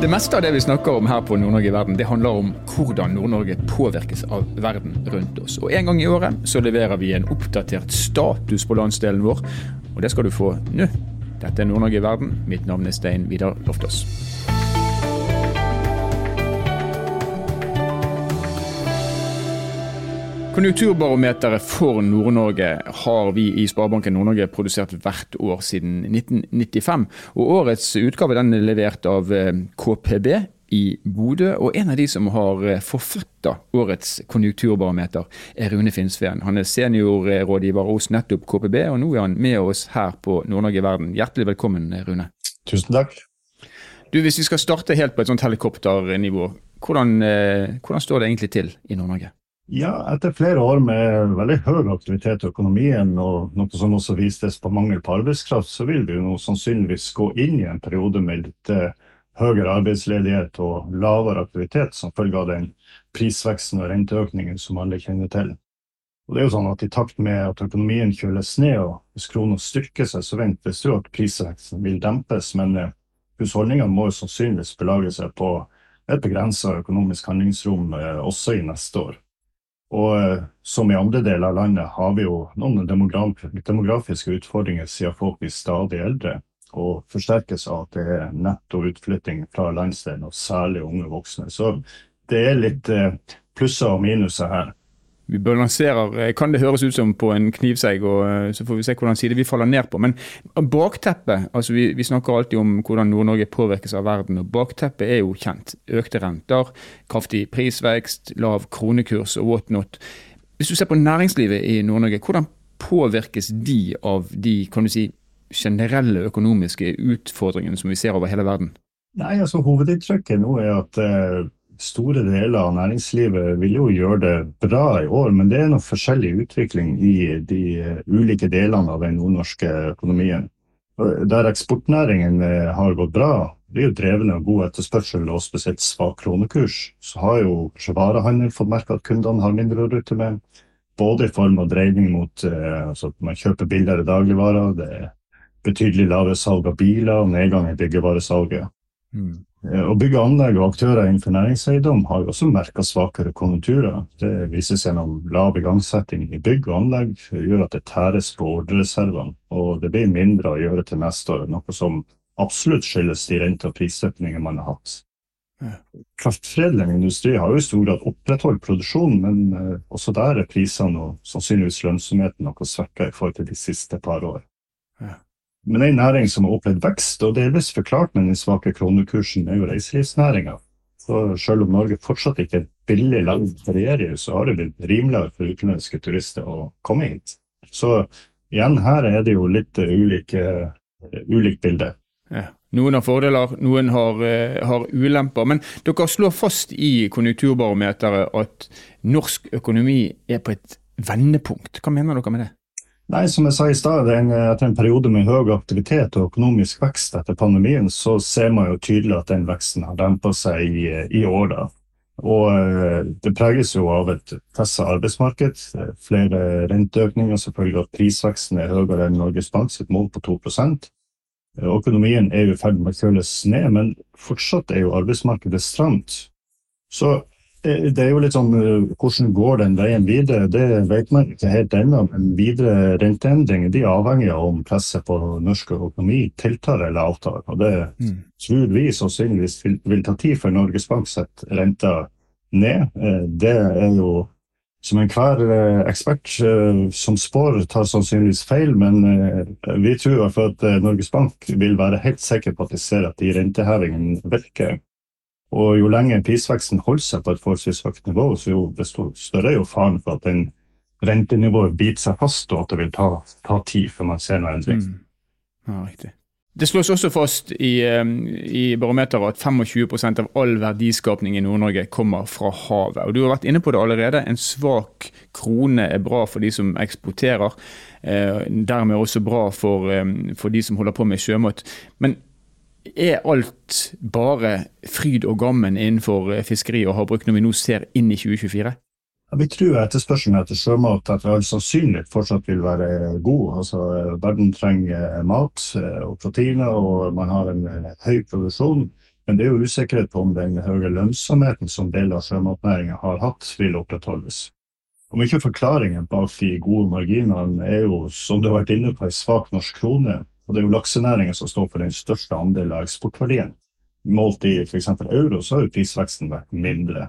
Det meste av det vi snakker om her på Nord-Norge i verden, det handler om hvordan Nord-Norge påvirkes av verden rundt oss. Og En gang i året så leverer vi en oppdatert status på landsdelen vår, og det skal du få nå. Dette er Nord-Norge i verden. Mitt navn er Stein Vidar Loftaas. Konjunkturbarometeret for Nord-Norge har vi i Sparebanken Nord-Norge produsert hvert år siden 1995. Og Årets utgave den er levert av eh, KPB i Bodø. Og en av de som har eh, forfatta årets konjunkturbarometer, er Rune Finnsveen. Han er seniorrådgiver hos nettopp KPB, og nå er han med oss her på Nord-Norge i verden. Hjertelig velkommen, Rune. Tusen takk. Du, Hvis vi skal starte helt på et sånt helikopternivå, hvordan, eh, hvordan står det egentlig til i Nord-Norge? Ja, etter flere år med veldig høy aktivitet i økonomien, og noe som også vistes på mangel på arbeidskraft, så vil vi nå sannsynligvis gå inn i en periode med litt eh, høyere arbeidsledighet og lavere aktivitet som følge av den prisveksten og renteøkningen som alle kjenner til. Og det er jo sånn at I takt med at økonomien kjøles ned og hvis krona styrker seg, så ventes det jo at prisveksten vil dempes. Men eh, husholdningene må jo sannsynligvis belage seg på et begrensa økonomisk handlingsrom eh, også i neste år. Og eh, som i andre deler av landet har vi jo noen demografiske utfordringer siden folk blir stadig eldre, og forsterkes av at det er netto utflytting fra landsdelen, og særlig unge voksne. Så det er litt eh, plusser og minuser her vi balanserer eh, Kan det høres ut som på en knivsegg, og eh, så får vi se hvordan side vi faller ned på. Men bakteppet altså vi, vi snakker alltid om hvordan Nord-Norge påvirkes av verden. og Bakteppet er jo kjent. Økte renter, kraftig prisvekst, lav kronekurs og whatnot. Hvis du ser på næringslivet i Nord-Norge, hvordan påvirkes de av de kan du si, generelle økonomiske utfordringene som vi ser over hele verden? Nei, altså Hovedinntrykket nå er at eh, store deler av næringslivet vil jo gjøre det bra i år, men det er noe forskjellig utvikling i de ulike delene av den nordnorske økonomien. Der eksportnæringen eh, har gått bra, det er jo drevne av god etterspørsel og spesielt svak kronekurs, så har jo varehandel fått merke at kundene har mindre å rutte med. Både i form av dreining mot eh, altså at man kjøper billigere dagligvarer, det er betydelig lavere salg av biler og nedgang i byggevaresalget. Mm. Eh, og Bygg og anlegg og aktører innenfor næringseiendom har jo også merka svakere konjunkturer. Det vises gjennom lav igangsetting i bygg og anlegg, gjør at det tæres på ordrereservene. Og det blir mindre å gjøre til neste år, noe som absolutt skyldes de rente- og prisøkningene man har hatt. Kraftforedlende industri har jo i stor grad opprettholdt produksjonen, men uh, også der er prisene og sannsynligvis lønnsomheten noe svekka i forhold til de siste par år. Men en næring som har opplevd vekst, og delvis forklart med den svake kronekursen, er jo reiselivsnæringa. Selv om Norge fortsatt ikke er et billig land for regjering, så har det blitt rimeligere for utenlandske turister å komme hit. Så igjen, her er det jo litt ulike, ulikt bilde. Ja. Noen har fordeler, noen har, uh, har, ulemper. Men dere slår fast i konjunkturbarometeret at norsk økonomi er på et vendepunkt. Hva mener dere med det? Nei, som jeg sa i stad, etter en periode med høy aktivitet og økonomisk vekst etter pandemien, så ser man jo tydelig at den veksten har dempa seg i, i år. da. Og eh, det preges jo av et pressa arbeidsmarked, flere renteøkninger, selvfølgelig at prisveksten er høyere enn Norges Bank sitt mål på 2 Økonomien er jo i ferd med å kjøles ned, men fortsatt er jo arbeidsmarkedet stramt. Så det er jo litt sånn eh, Hvordan går den veien videre? Det vet man ikke helt ennå. Men videre renteendringer de er avhengig av om presset på norsk økonomi tiltar eller avtar. Og det mm. tror vi sannsynligvis vil, vil, ta tid før Norges Bank setter renta ned. Eh, det er jo som enhver eh, ekspert som spår, tar sannsynligvis feil, men vi tror i hvert fall at Norges Bank vil være helt sikker på at de ser at de rentehevingene virker. Og jo lenger prisveksten holder seg på et forholdsvis høyt nivå, så jo desto større er jo faren for at den rentenivået biter seg fast, og at det vil ta, ta tid før man ser noe endring. Mm. Ja, riktig. Det slås også fast i, i barometeret at 25% av all verdiskapning i Nord-Norge kommer fra havet. Og Du har vært inne på det allerede. En svak krone er bra for de som eksporterer. Eh, dermed også bra for, for de som holder på med sjømat. Men er alt bare fryd og gammen innenfor eh, fiskeri og havbruk når vi nå ser inn i 2024? Ja, vi tror etterspørselen etter sjømat etter all sannsynlighet fortsatt vil være god. Altså, verden trenger mat eh, og proteiner, og man har en høy produksjon. Men det er jo usikkerhet på om den høye lønnsomheten som deler av sjømatnæringen har hatt, vil opprettholdes. Mye av forklaringen bak de gode marginene er jo, som du har vært inne på, en svak norsk krone. Og det er jo laksenæringen som står for den største andelen av eksportverdien. Målt i f.eks. euro, så har jo prisveksten vært mindre.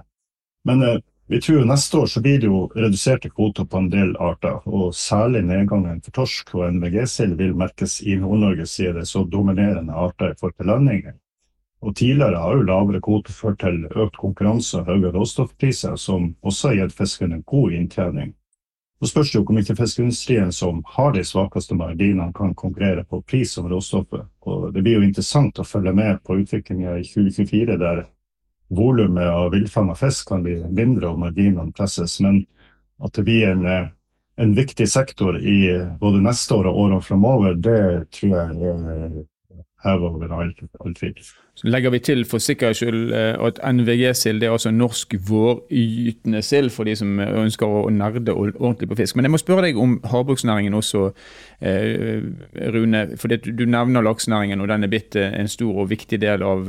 Men eh, vi tror jo neste år så blir det jo reduserte kvoter på en del arter, og særlig nedgangen for torsk og NVG-sild vil merkes i Nord-Norge, siden det så dominerende arter i forhold til landinger. Og Tidligere har jo lavere kvoter ført til økt konkurranse og høye råstoffpriser, som også har gitt fiskerne god inntjening. Så spørs det jo hvor mye fiskeindustrien som har de svakeste marginene, kan konkurrere på pris som råstoffet. Og Det blir jo interessant å følge med på utviklingen i 2024, der volumet av villfanga fisk kan bli mindre og marginene presses. Men at det blir en, en viktig sektor i både neste år og årene framover, det tror jeg er hevet over alt, alt tvil. Så legger vi til for sikkerhets skyld eh, at NVG-sild er altså norsk vårytende sild, for de som ønsker å nerde ordentlig på fisk. Men jeg må spørre deg om havbruksnæringen også, eh, Rune. For du nevner laksenæringen, og den er blitt eh, en stor og viktig del av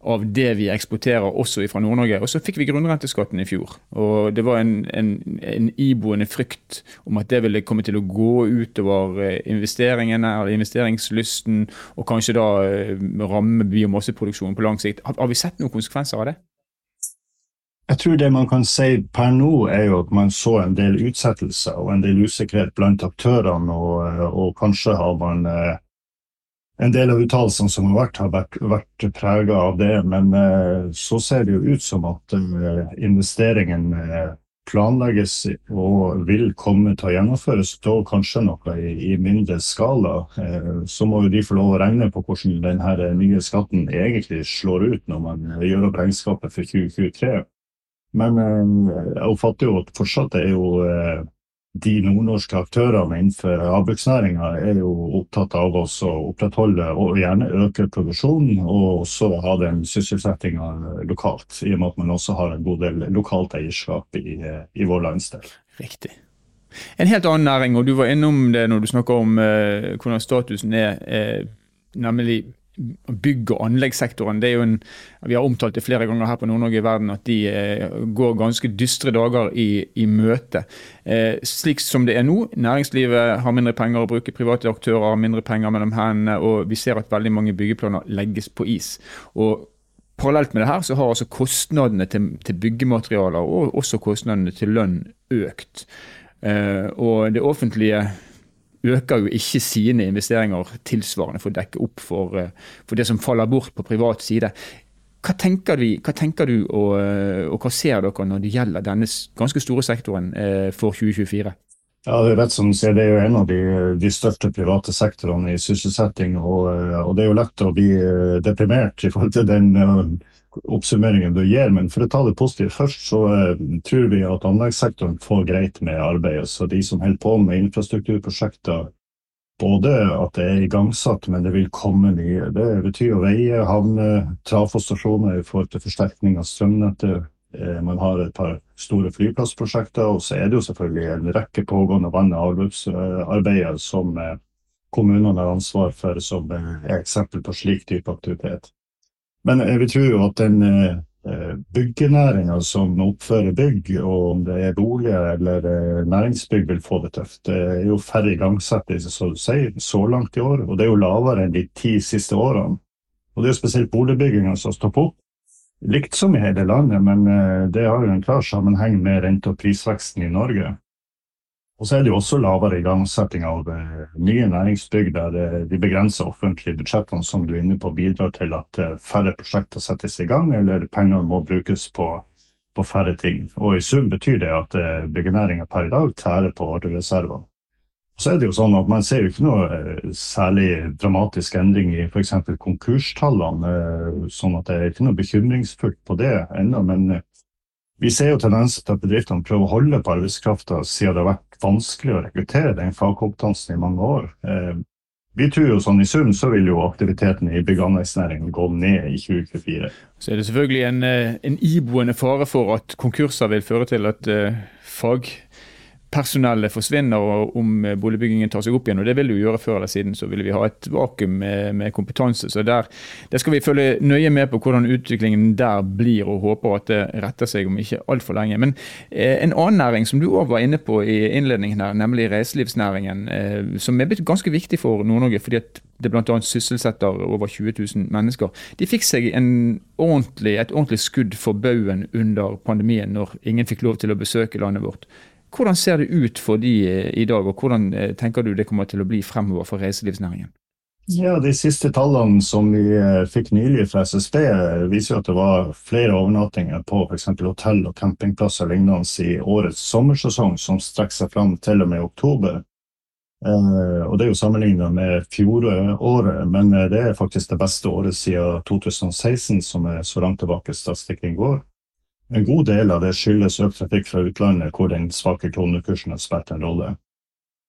av det vi eksporterer også fra Nord-Norge. Og så fikk vi grunnrenteskatten i fjor. Og det var en, en, en, iboende frykt om at det ville komme til å gå utover eh, investeringene eller investeringslysten, og kanskje da eh, ramme biomasseproduksjonen på lang sikt. Har, har vi sett noen konsekvenser av det? Jeg tror det man kan si per nå, er jo at man så en del utsettelser og en del usikkerhet blant aktørene, og, og kanskje har man eh, en del av uttalelsene som har vært, har vært, vært prega av det. Men eh, så ser det jo ut som at eh, investeringen eh, planlegges og vil komme til å gjennomføres, dog kanskje noe i, i mindre skala. Eh, så må jo de få lov å regne på hvordan denne nye skatten egentlig slår ut når man gjør opp regnskapet for 2023. Men eh, jeg oppfatter jo at fortsatt er jo eh, de nordnorske aktørene innenfor havbruksnæringa er jo opptatt av å opprettholde og gjerne øke produksjonen, og også ha den sysselsettinga lokalt. I og med at man også har en god del lokalt eierskap i, i vår landsdel. Riktig. En helt annen næring, og du var innom det når du snakker om eh, hvordan statusen er, eh, nemlig bygg- og anleggssektoren. det er jo en, Vi har omtalt det flere ganger her på Nord-Norge i verden at de eh, går ganske dystre dager i, i møte. Eh, slik som det er nå, næringslivet har mindre penger å bruke, private aktører har mindre penger mellom hendene, og vi ser at veldig mange byggeplaner legges på is. Og Parallelt med det her så har altså kostnadene til, til byggematerialer og også kostnadene til lønn økt. Eh, og det offentlige øker jo ikke sine investeringer tilsvarende for å dekke opp for, eh, for det som faller bort på privat side. Hva tenker, vi, hva tenker du og, eh, og, hva ser dere når det gjelder denne ganske store sektoren eh, for 2024? Ja, Det er rett som du det er jo en av de, de største private sektorene i sysselsetting. Og, og, det er jo lett å bli deprimert i forhold til den oppsummeringen du gir. Men for å ta det positivt først, så uh, tror vi at anleggssektoren får greit med arbeidet. Så de som holder på med infrastrukturprosjekter, både at det er igangsatt, men det vil komme nye. Det betyr jo veier, havner, trafostasjoner i forhold til forsterkning av strømnettet. Uh, man har et par store flyplassprosjekter, og så er det jo selvfølgelig en rekke pågående vann- og avløpsarbeider som uh, kommunene har ansvar for, som er eksempel på slik type aktivitet. Men jeg vil tro at den eh, byggenæringa som oppfører bygg, og om det er boliger eller eh, næringsbygg, vil få det tøft. Det er jo færre igangsettelser så, så langt i år, og det er jo lavere enn de ti siste årene. Og det er jo spesielt boligbygginga som stopper opp, Likt som i hele landet, men eh, det har jo en klar sammenheng med rente- og prisveksten i Norge. Og så er det jo også lavere igangsetting av uh, nye næringsbygg der uh, de begrenser offentlige budsjettene som du er inne på, bidrar til at uh, færre prosjekter settes i gang, eller penger må brukes på, på færre ting. Og i sum betyr det at byggenæringa per i dag tærer på ordrereservene. Så er det jo sånn at Man ser jo ikke noe særlig dramatisk endring i f.eks. konkurstallene. sånn at Det er ikke noe bekymringsfullt på det ennå. Men vi ser jo tendenser til at bedriftene prøver å holde på arbeidskrafta siden det har vært vanskelig å rekruttere den fagkompetansen i mange år. Eh, vi tror jo sånn I sum så vil jo aktiviteten i bygg- og anleggsnæringen gå ned i 2024. Så er det selvfølgelig en, eh, en iboende fare for at konkurser vil føre til at uh, fag personellet forsvinner og om boligbyggingen tar seg opp igjen. og Det vil jo gjøre før eller siden. Så vil vi ha et vakuum med, med kompetanse. så der, der, skal vi følge nøye med på hvordan utviklingen der blir, og håper at det retter seg om ikke altfor lenge. Men eh, en annen næring som du òg var inne på i innledningen her, nemlig reiselivsnæringen, eh, som er blitt ganske viktig for Nord-Norge. fordi at det bl.a. sysselsetter over 20 000 mennesker. De fikk seg ordentlig, et ordentlig skudd for baugen under pandemien, når ingen fikk lov til å besøke landet vårt. Hvordan ser det ut for de eh, i dag, og hvordan eh, tenker du det kommer til å bli fremover for reiselivsnæringen? Ja, De siste tallene som vi eh, fikk nylig fra SSB, viser at det var flere overnattinger på f.eks. hotell og campingplasser lignende i årets sommersesong, som strekker seg fram til og med oktober. Og Det er jo sammenlignet med fjoråret, men det er faktisk det beste året siden 2016, som er så langt tilbake statistikken går. En god del av det skyldes økt trafikk fra utlandet, hvor den svake kronekursen har spilt en rolle.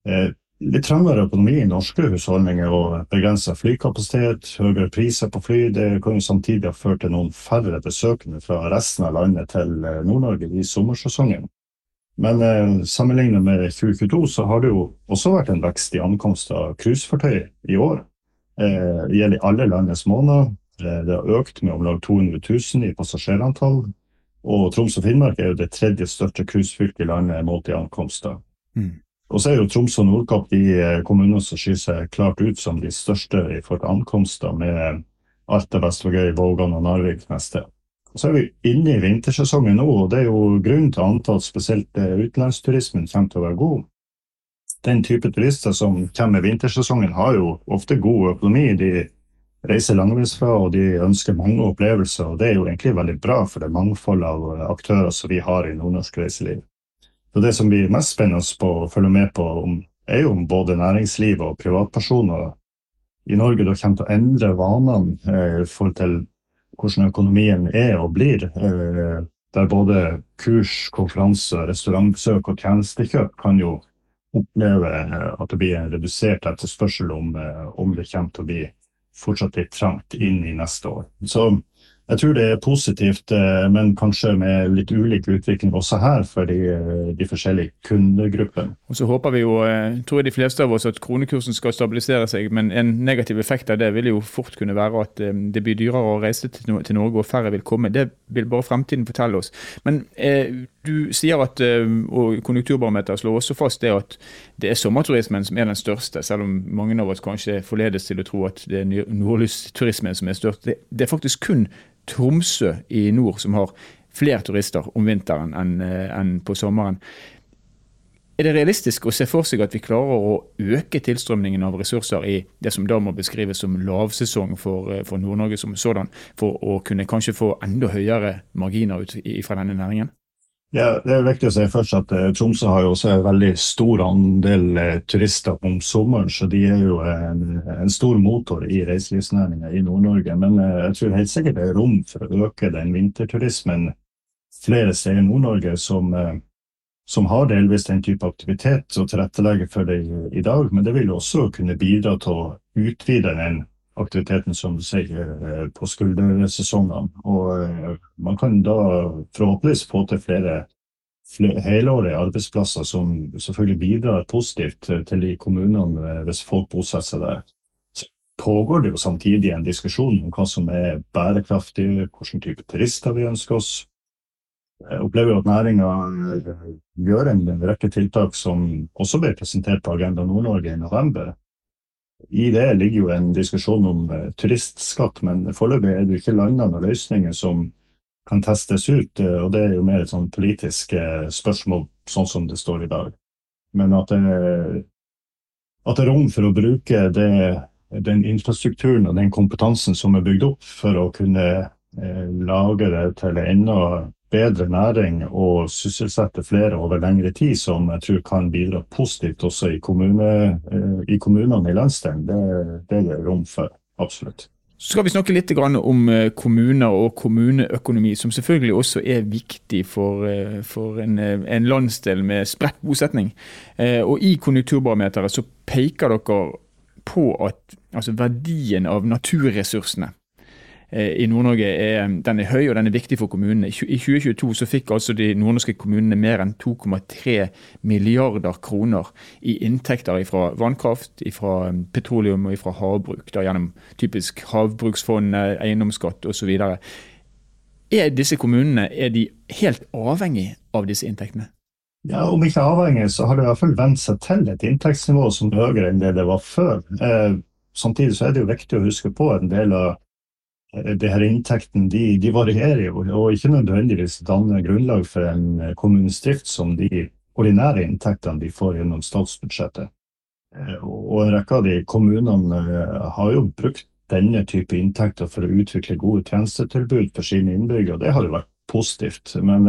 Eh, litt trangere økonomi i norske husholdninger og begrensa flykapasitet, høyere priser på fly, det kan jo samtidig ha ført til noen færre besøkende fra resten av landet til eh, Nord-Norge i sommersesongen. Men eh, sammenlignet med 2022 så har det jo også vært en vekst i ankomst av cruisefartøy i år. Eh, det gjelder i alle landets måneder. Eh, det har økt med om lag 200 000 i passasjerantall og Troms og Finnmark er jo det tredje største cruisefylket i landet målt i ankomster. Mm. Og så er jo Troms og Nordkapp de eh, kommunene som skyr seg klart ut som de største i forhold til ankomster, med Alta, Vestvågøy, Vågan og Narvik neste. Og så er vi inne i vintersesongen nå, og det er jo grunnen til å anta at spesielt eh, utenlandsturismen kommer til å være god. Den type turister som kommer i vintersesongen, har jo ofte god økonomi. De reiser langveisfra, og de ønsker mange opplevelser. og Det er jo egentlig veldig bra for det mangfoldet av aktører som vi har i nordnorsk reiseliv. Så Det som blir mest spennende på å følge med på, er jo om både næringsliv og privatpersoner i Norge da kommer til å endre vanene eh, i forhold til hvordan økonomien er og blir. Eh, der både kurs, konferanse, restaurantbesøk og tjenestekjøp kan jo oppleve eh, at det blir en redusert etterspørsel om, om det kommer til å bli fortsatt litt trangt inn i neste år. Så jeg tror det er positivt, eh, men kanskje med litt ulik utvikling også her for de, eh, de forskjellige kundegruppene. Og Så håper vi jo, eh, tror jeg de fleste av oss, at kronekursen skal stabilisere seg. Men en negativ effekt av det vil jo fort kunne være at det blir dyrere å reise til Norge og færre vil komme. Det vil bare fremtiden fortelle oss. Men eh, du sier at, og Konjunkturbarometeret slår også fast det at det er sommerturismen som er den største, selv om mange av oss kanskje forledes til å tro at det er nordlysturismen som er størst. Det, er faktisk kun Tromsø i nord som har flere turister om vinteren enn eh, på sommeren. Er det realistisk å se for seg at vi klarer å øke tilstrømningen av ressurser i det som da må beskrives som lavsesong for, eh, for Nord-Norge som sådan, for å kunne kanskje få enda høyere marginer ut fra denne næringen? Ja, Det er viktig å si først at uh, Tromsø har jo også en veldig stor andel uh, turister om sommeren, så de er jo en, en stor motor i reiselivsnæringa i Nord-Norge. Men uh, jeg tror helt sikkert det er rom for å øke den vinterturismen flere steder i Nord-Norge som, som, har delvis den type aktivitet og tilrettelegger for det i, dag. Men det vil også kunne bidra til å utvide den aktiviteten som du sier, eh, på skuldersesongene. Og eh, man kan da forhåpentligvis få til flere, flere helårige arbeidsplasser som selvfølgelig bidrar positivt til de kommunene eh, hvis folk bosetter seg der. Så pågår det jo samtidig en diskusjon om hva som er bærekraftig, hvilken type turister vi ønsker oss. Jeg opplever at næringa gjør en rekke tiltak som også ble presentert på Agenda Nord-Norge i november i det ligger jo en diskusjon om uh, turistskatt, men foreløpig er det ikke landa noen løsninger som kan testes ut. Uh, og det er jo mer et sånn politisk uh, spørsmål, sånn som det står i dag. Men at det, at det er rom for å bruke det, den infrastrukturen og den kompetansen som er bygd opp, for å kunne lage det til enda bedre næring og sysselsette flere over lengre tid, som jeg tror kan bidra positivt også i, kommune, eh, i kommunene i landsdelen. Det, det er det rom for, absolutt. Så skal vi snakke litt om eh, kommuner og kommuneøkonomi, som selvfølgelig også er viktig for, eh, for en, en, landsdel med spredt bosetning. Og I konjunkturbarometeret så peker dere på at altså verdien av naturressursene i Nord-Norge er, den er høy og den er viktig for kommunene. I 2022 så fikk altså de nordnorske kommunene mer enn 2,3 milliarder kroner i inntekter fra vannkraft, fra petroleum og fra havbruk. Da, gjennom typisk havbruksfond, eiendomsskatt osv. Er disse kommunene er de helt avhengig av disse inntektene? Ja, Om ikke avhengig, så har det i hvert fall vent seg til et inntektsnivå som er høyere enn det det var før. Eh, samtidig så er det jo viktig å huske på en del av eh, de her inntektene de, de varierer jo, og ikke nødvendigvis danner grunnlag for en eh, kommunes drift som de ordinære inntektene de får gjennom statsbudsjettet. Eh, og en rekke av de kommunene har jo brukt denne type inntekter for å utvikle gode tjenestetilbud for sine innbyggere. Det har jo vært positivt. Men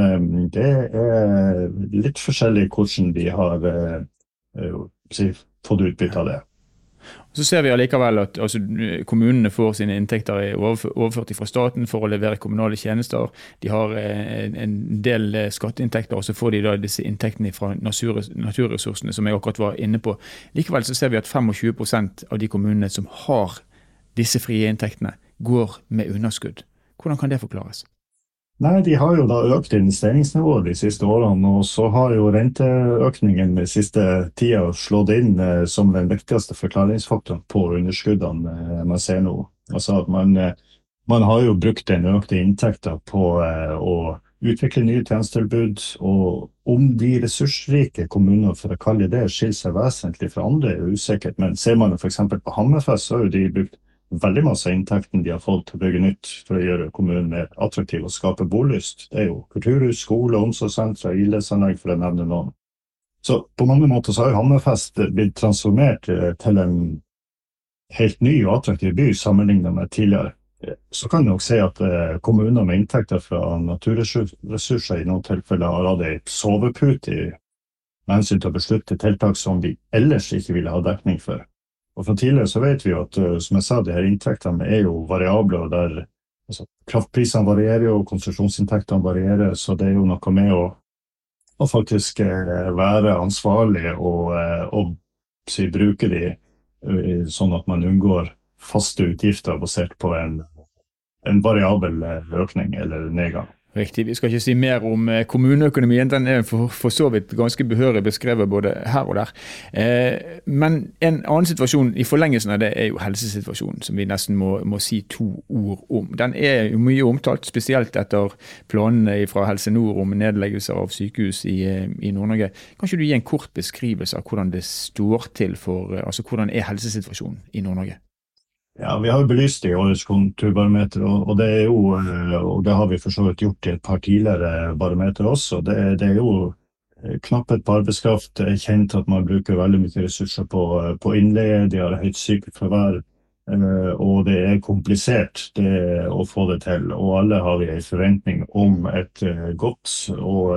det er litt forskjellig hvordan de har eh, fått utbytte av det. Så ser vi allikevel at altså, kommunene får sine inntekter overført fra staten for å levere kommunale tjenester. De har en del skatteinntekter, og så får de da disse inntektene fra naturressursene, som jeg akkurat var inne på. Likevel så ser vi at 25% av de kommunene som har disse frie inntektene, går med underskudd. Hvordan kan det forklares? Nei, De har jo da økt investeringsnivået de siste årene, og så har jo renteøkningen de siste tida slått inn eh, som den viktigste forklaringsfaktoren på underskuddene eh, man ser nå. Altså at man, eh, man har jo brukt den økte inntekta på eh, å utvikle nye tjenestetilbud, og om de ressursrike kommunene for å kalle det skiller seg vesentlig fra andre, er usikkert. Men ser man f.eks. på Hammerfest, så har jo de brukt veldig masse av inntekten de har fått til å bygge nytt for å gjøre kommunen mer attraktiv og skape bolyst. Det er jo kulturhus, skole, omsorgssentre, idrettsanlegg, for å nevne noen. Så på mange måter så har jo Hammerfest blitt transformert eh, til en helt ny og attraktiv by sammenlignet med tidligere. Så kan du nok si at eh, kommuner med inntekter fra naturressurser i noen tilfeller har hatt ei sovepute med hensyn til å beslutte tiltak som de ellers ikke ville ha dekning for. Og Fra tidligere så vet vi at eh, som jeg sa, de her inntektene er jo variable. der altså, Kraftprisene varierer og konsesjonsinntektene varierer, så det er jo noe med å, å faktisk eh, være ansvarlig og, eh, og si, bruke de sånn at man unngår faste utgifter basert på en, en variabel økning eller nedgang. Riktig. Vi skal ikke si mer om eh, kommuneøkonomien. Den er for, for så vidt ganske behørig beskrevet både her og der. Eh, men en annen situasjon i forlengelsen av det er jo helsesituasjonen, som vi nesten må, må si to ord om. Den er jo mye omtalt, spesielt etter planene fra Helse Nord om nedleggelser av sykehus i, eh, i Nord-Norge. Kan ikke du gi en kort beskrivelse av hvordan det står til for eh, altså Hvordan er helsesituasjonen i Nord-Norge? Ja, Vi har belyst det i årets konturbarometer, og, det er jo, eh, og det har vi for så vidt gjort i et par tidligere barometer også. Det, det er jo eh, knapphet på arbeidskraft. Det er kjent at man bruker veldig mye ressurser på, eh, på innleie. De har høyt sykefravær. Og det er komplisert det å få det til. Og alle har vi en forventning om et godt og,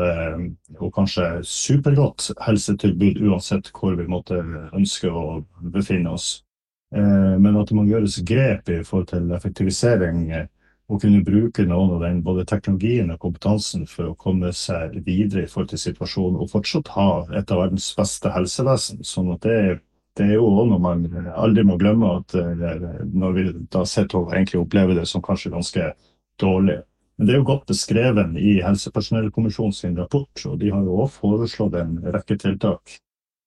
og kanskje supergodt helsetilbud, uansett hvor vi måtte ønske å befinne oss. Eh, men at det må gjøres grep i forhold til effektivisering eh, og kunne bruke noen av den både teknologien og kompetansen for å komme seg videre i forhold til situasjonen og fortsatt ha et av verdens beste helsevesen. sånn at det, det er jo også noe man aldri må glemme, at eh, når vi da sitter og egentlig opplever det som kanskje ganske dårlig. Men det er jo godt beskrevet i Helsepersonellkommisjonens rapport, og de har jo også foreslått en rekke tiltak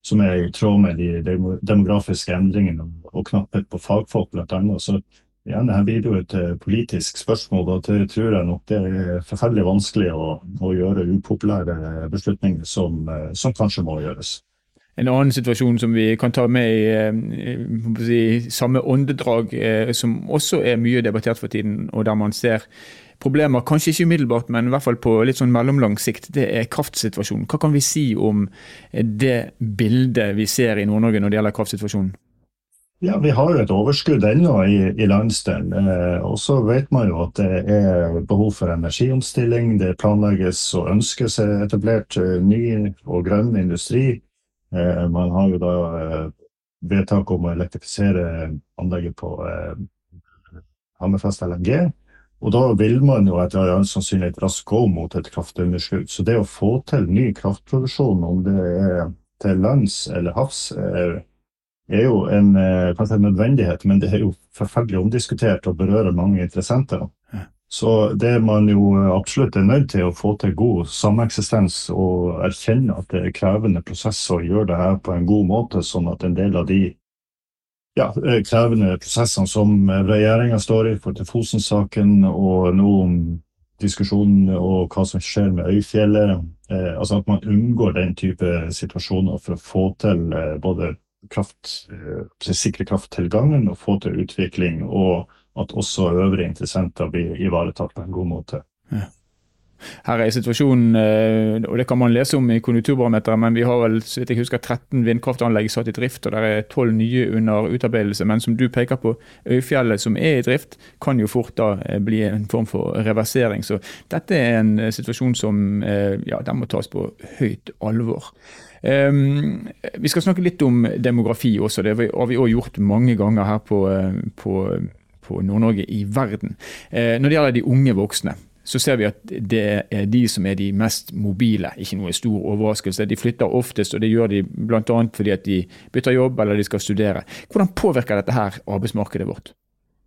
som er i tråd med de demografiske endringene og knapphet på fagfolk, bl.a. Så igjen, her blir det jo et eh, politisk spørsmål, og det tror jeg nok det er forferdelig vanskelig å, å gjøre upopulære beslutninger som, eh, som, kanskje må gjøres. En annen situasjon som vi kan ta med i, eh, i samme åndedrag, som også er mye debattert for tiden, og der man ser problemer, kanskje ikke umiddelbart, men i hvert fall på litt sånn mellomlang sikt, det er kraftsituasjonen. Hva kan vi si om det bildet vi ser i Nord-Norge når det gjelder kraftsituasjonen? Ja, Vi har jo et overskudd ennå i, i landsdelen. Eh, og så vet man jo at det er behov for energiomstilling. Det planlegges og ønskes etablert eh, ny og grønn industri. Eh, man har jo da eh, vedtak om å elektrifisere anlegget på eh, Hammerfest LNG. Og da vil man jo etter all sannsynlighet raskt gå mot et kraftunderskudd. Så det å få til ny kraftproduksjon, om det er til lands eller havs, er er jo en, kanskje en nødvendighet, men det er jo forferdelig omdiskutert og berører mange interessenter. Så det man jo absolutt er nødt til å få til god sameksistens og erkjenne at det er krevende prosesser å gjøre det her på en god måte, sånn at en del av de ja, krevende prosessene som regjeringa står i for til Fosen-saken, og nå om diskusjonen og hva som skjer med Øyfjellet, eh, altså at man unngår den type situasjoner for å få til eh, både kraft, eh, sikre krafttilgangen og få til utvikling. og at også øvrige interessenter blir ivaretatt på en god måte. Ja. Her er situasjonen, eh, og det kan man lese om i konjunkturbarometeret, men vi har vel så vidt jeg husker 13 vindkraftanlegg satt i drift, og det er 12 nye under utarbeidelse. Men som du peker på, Øyfjellet som er i drift, kan jo fort da eh, bli en form for reversering. Så dette er en eh, situasjon som ja, den må tas på høyt alvor. Um, vi skal snakke litt om demografi også. Det har vi òg gjort mange ganger her på, på på Nord-Norge i verden. Når det gjelder de unge voksne, så ser vi at det er de som er de mest mobile. Ikke noe stor overraskelse. De flytter oftest, og det gjør de bl.a. fordi at de bytter jobb eller de skal studere. Hvordan påvirker dette her arbeidsmarkedet vårt?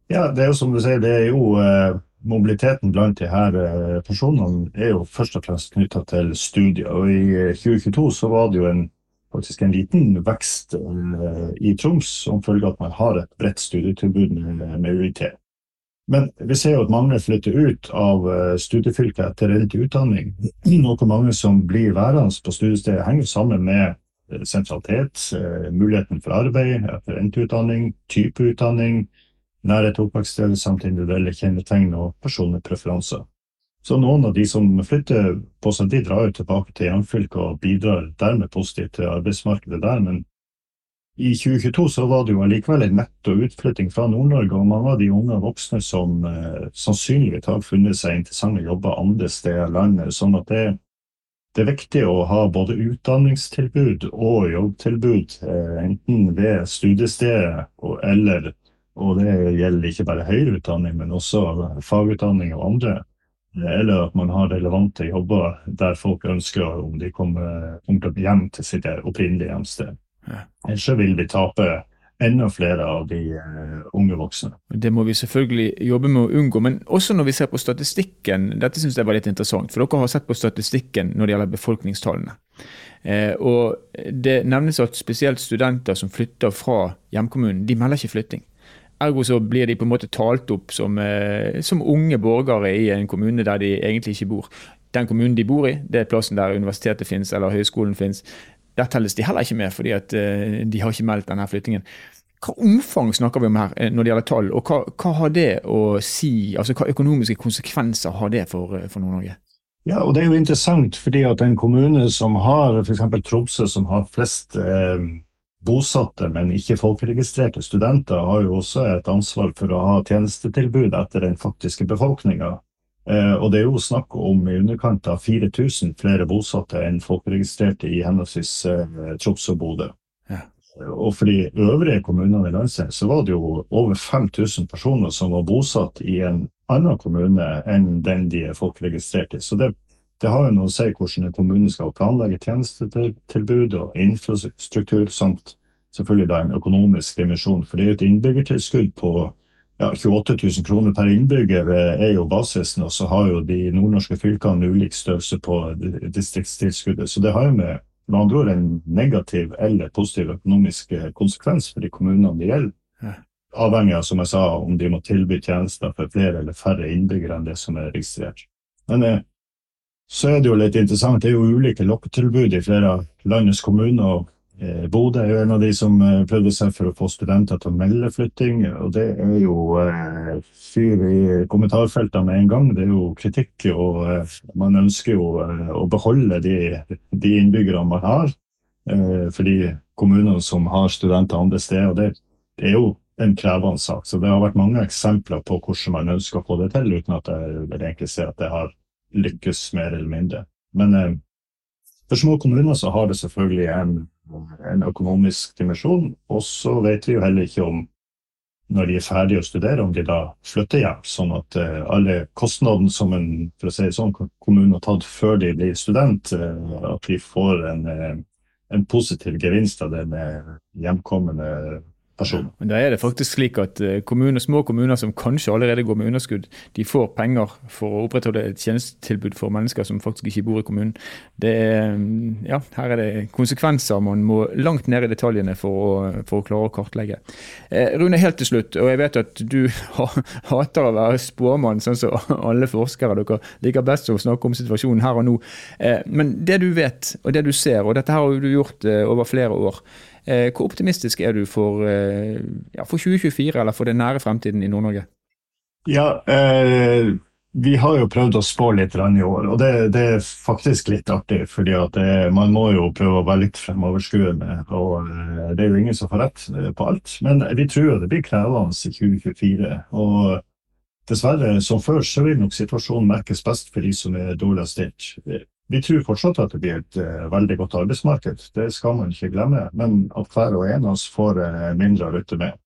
Ja, det er jo som du sier, det er jo eh, mobiliteten blant de her eh, personene er jo først og fremst knytta til studier. Og i 2022 eh, så var det jo en faktisk en liten vekst i Troms som følge av at man har et bredt studietilbud med UiT. Men vi ser jo at mange flytter ut av uh, studiefylket etter endt utdanning. Noe mange som blir værende på studiestedet, henger sammen med uh, sentralitet, muligheten for arbeid etter endt utdanning, type utdanning, nærhet til oppvekststedet samt individuelle kjennetegn og personlige preferanser. Så noen av de som flytter på seg, de drar jo tilbake til hjemfylket og bidrar dermed positivt til arbeidsmarkedet der. Men i 2022 så var det jo allikevel en netto utflytting fra Nord-Norge, og mange av de unge voksne som eh, sannsynligvis har funnet seg interessante jobber andre steder i landet. sånn at det, det, er viktig å ha både utdanningstilbud og jobbtilbud, eh, enten ved studiestedet og, eller og det gjelder ikke bare høyere utdanning, men også fagutdanning og andre eller at man har relevante jobber der folk ønsker om de kommer, kommer hjem til sitt opprinnelige hjemsted. Ellers så vil vi tape enda flere av de uh, unge voksne. Det må vi selvfølgelig jobbe med å unngå. Men også når vi ser på statistikken, dette syns jeg var litt interessant. For dere har sett på statistikken når det gjelder befolkningstallene. Eh, og Det nevnes at spesielt studenter som flytter fra hjemkommunen, de melder ikke flytting. Ergo så blir de på en måte talt opp som, eh, som, unge borgere i en kommune der de egentlig ikke bor. Den kommunen de bor i, det er plassen der universitetet finnes eller høyskolen finnes. Der telles de heller ikke med, fordi at eh, de har ikke meldt denne flyttingen. Hva omfang snakker vi om her eh, når det gjelder tall, og hva, hva har det å si, altså hva økonomiske konsekvenser har det for, for Nord-Norge? Ja, og Det er jo interessant, fordi at en kommune som har f.eks. Tromsø, som har flest eh, bosatte, men ikke folkeregistrerte studenter har jo også et ansvar for å ha tjenestetilbud etter den faktiske befolkninga. Eh, og det er jo snakk om i underkant av 4000 flere bosatte enn folkeregistrerte i henholdsvis eh, Troms og Bodø. Ja. Og for de øvrige kommunene i landsdelen så var det jo over 5000 personer som var bosatt i en annen kommune enn den de er folkeregistrert i. Så det, det har jo noe å si hvordan en kommune skal planlegge tjenestetilbud og infrastruktur, samt selvfølgelig da en økonomisk dimensjon. For det er jo et innbyggertilskudd på ja, 28 000 kroner per innbygger eh, er jo basisen, og så har jo de nordnorske fylkene ulik størrelse på distriktstilskuddet. Så det har jo med, med andre ord en negativ eller positiv økonomisk eh, konsekvens for de kommunene det gjelder. Avhengig av som jeg sa, om de må tilby tjenester for flere eller færre innbyggere enn det som er registrert. Men eh, så er det jo litt interessant. Det er jo ulike lokketilbud i flere av landets kommuner. og Bodø er jo en av de som eh, prøvde seg for å få studenter til å melde flytting. og Det er jo eh, fyr i kommentarfeltene med en gang. Det er jo kritikk, og eh, man ønsker jo eh, å beholde de, de, innbyggerne man har. Eh, for de kommunene som har studenter andre steder. det, det, er jo en krevende sak. Så det har vært mange eksempler på hvordan man ønsker å få det til, uten at jeg vil egentlig se at det har lykkes mer eller mindre. Men for små kommuner så har det selvfølgelig en en økonomisk dimensjon. Og så vet vi jo heller ikke om, når de er ferdige å studere, om de da flytter hjem. Sånn at uh, alle kostnadene som en for å si sånn, kommune har tatt før de blir student, uh, at de får en, uh, en positiv gevinst av det med hjemkommende personer. Men Da er det faktisk slik at eh, kommuner, små kommuner som kanskje allerede går med underskudd, de får penger for å opprettholde et tjenestetilbud for mennesker som faktisk ikke bor i kommunen. Det er, mm, ja, her er det konsekvenser man må langt ned i detaljene for å, for å klare å kartlegge. Eh, Rune, helt til slutt, og jeg vet at du hater å være spåmann, sånn som alle forskere. Dere liker best å snakke om situasjonen her og nå. Eh, men det du vet, og det du ser, og dette har du gjort over flere år. Eh, hvor optimistisk er du for, eh, ja, for 2024, eller for den nære fremtiden i Nord-Norge? Ja, eh, vi har jo prøvd å spå litt i år, og det, det, er faktisk litt artig. fordi det, Man må jo prøve å være litt fremoverskuende, og eh, det er jo ingen som får rett på alt. Men vi tror det blir krevende i 2024. og Dessverre, som før, så vil nok situasjonen merkes best for de som er dårligst stilt. Vi tror fortsatt at det blir et uh, veldig godt arbeidsmarked, det skal man ikke glemme. Men at hver og en av oss får uh, mindre å rutte med.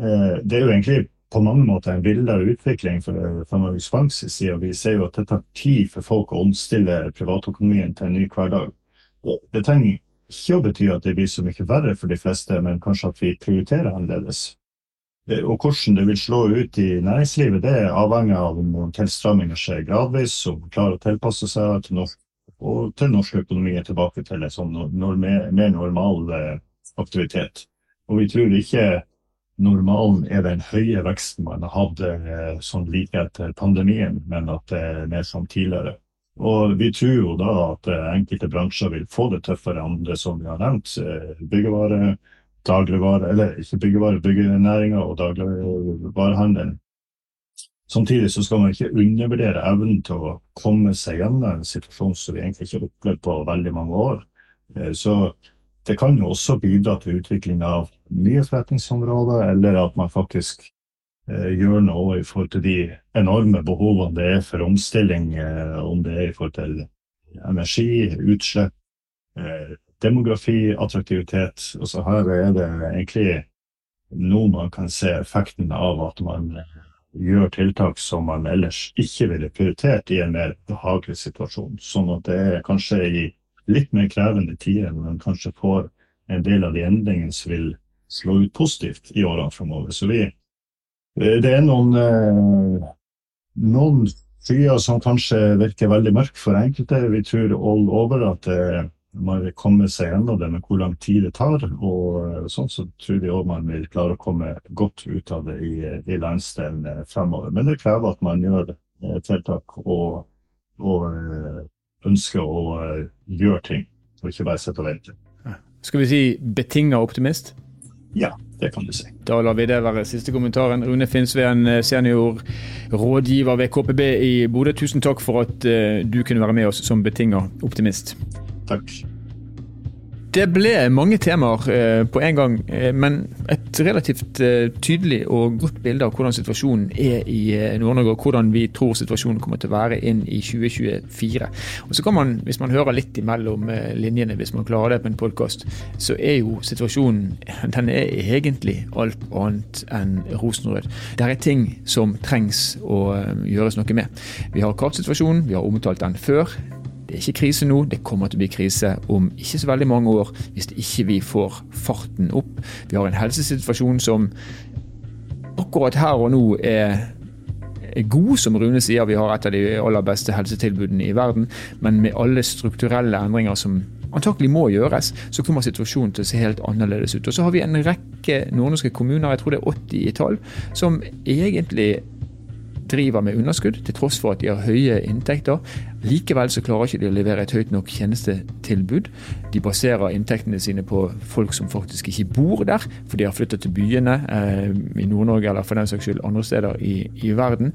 Uh, det er jo egentlig på mange måter en villere utvikling for Norges Banks side. Vi ser jo at det tar tid for folk å omstille privatøkonomien til en ny hverdag. Det trenger ikke å bety at det blir så mye verre for de fleste, men kanskje at vi prioriterer annerledes. Og hvordan det vil slå ut i næringslivet, det er avhengig av om tilstramminger skjer gradvis, om klarer å tilpasse seg til norsk og til norsk økonomi er tilbake til en sånn mer, mer normal eh, aktivitet. Og vi tror ikke normalen er den høye veksten man har hatt eh, sånn like etter pandemien, men at det er mer som tidligere. Og vi tror jo da at eh, enkelte bransjer vil få det tøffere enn andre som vi har nevnt. Byggevare, dagligvare, eller ikke byggevare, byggenæringa og dagligvarehandelen. Samtidig så skal man ikke undervurdere evnen til å komme seg gjennom en situasjon som vi egentlig ikke har opplevd på veldig mange år. Eh, så det kan jo også bidra til utvikling av nye forretningsområder, eller at man faktisk eh, gjør noe i forhold til de enorme behovene det er for omstilling, eh, om det er i forhold til energi, utslipp, demografi, attraktivitet. Og så her er det egentlig nå man kan se effekten av at man gjør tiltak som man ellers ikke ville prioritert i en mer behagelig situasjon. Sånn at det er kanskje i litt mer krevende tider, men kanskje får en del av de endringene som vil slå ut positivt i årene framover. Så vi Det er noen, eh, noen skyer som kanskje virker veldig mørke for enkelte. Vi tror all over at det man vil komme seg gjennom det, med hvor lang tid det tar. Og eh, sånn så tror vi òg man vil klare å komme godt ut av det i, i landsdelen eh, fremover. Men det krever at man gjør eh, tiltak og, og ønsker å gjøre ting, og ikke bare sitte og vente. Skal vi si betinga optimist? Ja, det kan du si. Da lar vi det være siste kommentaren. Rune Finnsveen, senior rådgiver ved KPB i Bodø, tusen takk for at du kunne være med oss som betinga optimist. Takk. Det ble mange temaer eh, på en gang, eh, men et relativt eh, tydelig og godt bilde av hvordan situasjonen er i Nord-Norge, og hvordan vi tror situasjonen kommer til å være inn i 2024. Og så kan man, Hvis man hører litt imellom linjene, hvis man klarer det på en podkast, så er jo situasjonen den er egentlig alt annet enn rosenrød. Det er ting som trengs å gjøres noe med. Vi har kartsituasjonen, vi har omtalt den før. Det er ikke krise nå, det kommer til å bli krise om ikke så veldig mange år hvis ikke vi får farten opp. Vi har en helsesituasjon som akkurat her og nå er god, som Rune sier. Vi har et av de aller beste helsetilbudene i verden. Men med alle strukturelle endringer som antakelig må gjøres, så kommer situasjonen til å se helt annerledes ut. Og så har vi en rekke nordnorske kommuner, jeg tror det er 80 i tall, som egentlig driver med underskudd, til tross for at de har høye inntekter. Likevel så klarer ikke de å levere et høyt nok tjenestetilbud. De baserer inntektene sine på folk som faktisk ikke bor der, for de har flyttet til byene eh, i Nord-Norge eller for den saks skyld andre steder i, i verden.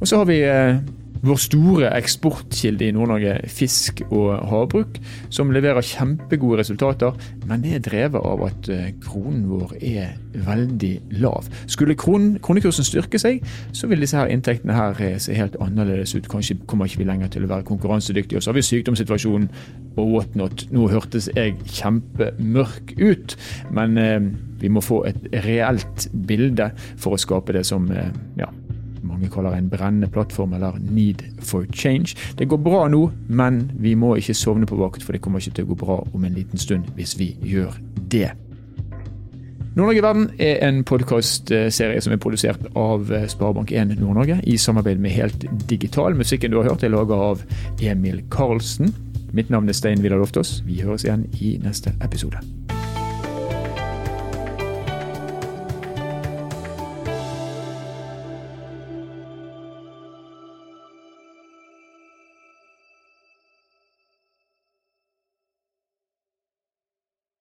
Og så har vi eh, vår store eksportkilde i Nord-Norge, fisk og havbruk, som leverer kjempegode resultater, men det er drevet av at eh, kronen vår er veldig lav. Skulle kronen, kronekursen styrke seg, så vil disse her inntektene her eh, se helt annerledes ut. Kanskje kommer ikke vi lenger til å være konkurransedyktige. Og så har vi sykdomssituasjonen og whatnot. Nå hørtes jeg kjempemørk ut, men eh, vi må få et reelt bilde for å skape det som eh, ja, mange kaller en brennende plattform eller need for change. Det går bra nå, men vi må ikke sovne på vakt, for det kommer ikke til å gå bra om en liten stund hvis vi gjør det. Nord-Norge Verden er en podkastserie som er produsert av Sparebank1 Nord-Norge i samarbeid med Helt Digital. Musikken du har hørt er laga av Emil Karlsen. Mitt navn er Stein Vidar Loftaas. Vi høres igjen i neste episode.